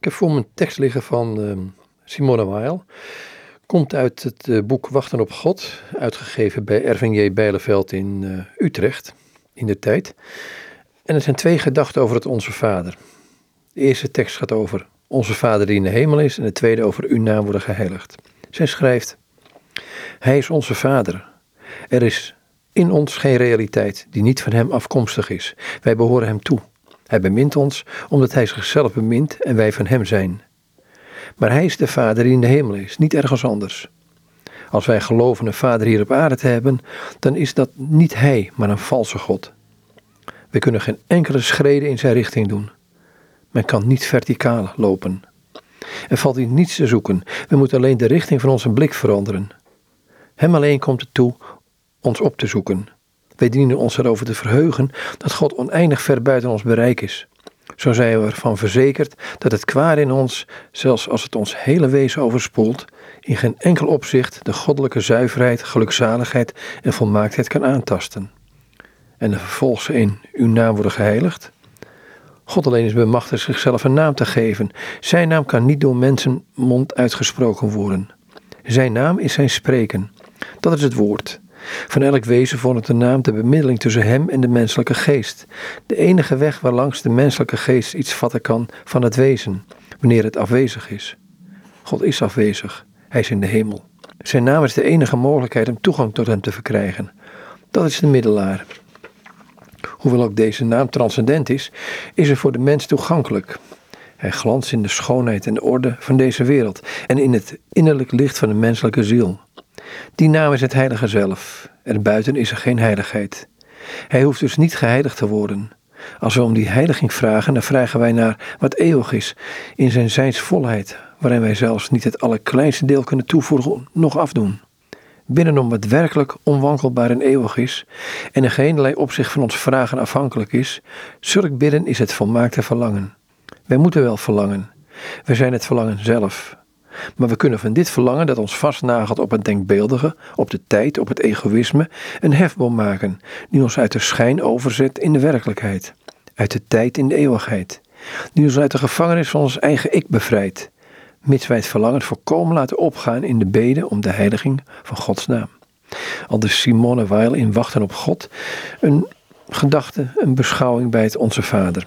Ik heb voor mijn tekst liggen van uh, Simone Weil. Komt uit het uh, boek Wachten op God, uitgegeven bij Erving J. Bijleveld in uh, Utrecht in de tijd. En er zijn twee gedachten over het Onze Vader. De eerste tekst gaat over Onze Vader die in de hemel is en de tweede over Uw naam worden geheiligd. Zij schrijft, Hij is onze Vader. Er is in ons geen realiteit die niet van Hem afkomstig is. Wij behoren Hem toe. Hij bemint ons omdat Hij zichzelf bemint en wij van Hem zijn. Maar Hij is de Vader die in de hemel is, niet ergens anders. Als wij geloven een Vader hier op aarde te hebben, dan is dat niet Hij, maar een valse God. We kunnen geen enkele schrede in Zijn richting doen. Men kan niet verticaal lopen. Er valt hier niets te zoeken. We moeten alleen de richting van onze blik veranderen. Hem alleen komt het toe ons op te zoeken. Wij dienen ons erover te verheugen dat God oneindig ver buiten ons bereik is. Zo zijn we ervan verzekerd dat het kwaad in ons, zelfs als het ons hele wezen overspoelt, in geen enkel opzicht de goddelijke zuiverheid, gelukzaligheid en volmaaktheid kan aantasten. En vervolgens in uw naam worden geheiligd. God alleen is bemachtigd zichzelf een naam te geven. Zijn naam kan niet door mensen mond uitgesproken worden. Zijn naam is zijn spreken. Dat is het woord. Van elk wezen vormt de naam de bemiddeling tussen hem en de menselijke geest. De enige weg waarlangs de menselijke geest iets vatten kan van het wezen, wanneer het afwezig is. God is afwezig, hij is in de hemel. Zijn naam is de enige mogelijkheid om toegang tot hem te verkrijgen. Dat is de middelaar. Hoewel ook deze naam transcendent is, is hij voor de mens toegankelijk. Hij glanst in de schoonheid en de orde van deze wereld en in het innerlijk licht van de menselijke ziel. Die naam is het heilige zelf. Er buiten is er geen heiligheid. Hij hoeft dus niet geheiligd te worden. Als we om die heiliging vragen, dan vragen wij naar wat eeuwig is, in zijn zijnsvolheid, waarin wij zelfs niet het allerkleinste deel kunnen toevoegen, nog afdoen. Binnenom wat werkelijk onwankelbaar en eeuwig is, en in geen opzicht van ons vragen afhankelijk is, zulk bidden is het volmaakte verlangen. Wij moeten wel verlangen. Wij zijn het verlangen zelf. Maar we kunnen van dit verlangen dat ons vastnagelt op het denkbeeldige, op de tijd, op het egoïsme, een hefboom maken, die ons uit de schijn overzet in de werkelijkheid, uit de tijd in de eeuwigheid, die ons uit de gevangenis van ons eigen ik bevrijdt, mits wij het verlangen volkomen laten opgaan in de beden om de heiliging van Gods naam. Al de Simone Weil in Wachten op God, een gedachte, een beschouwing bij het Onze Vader.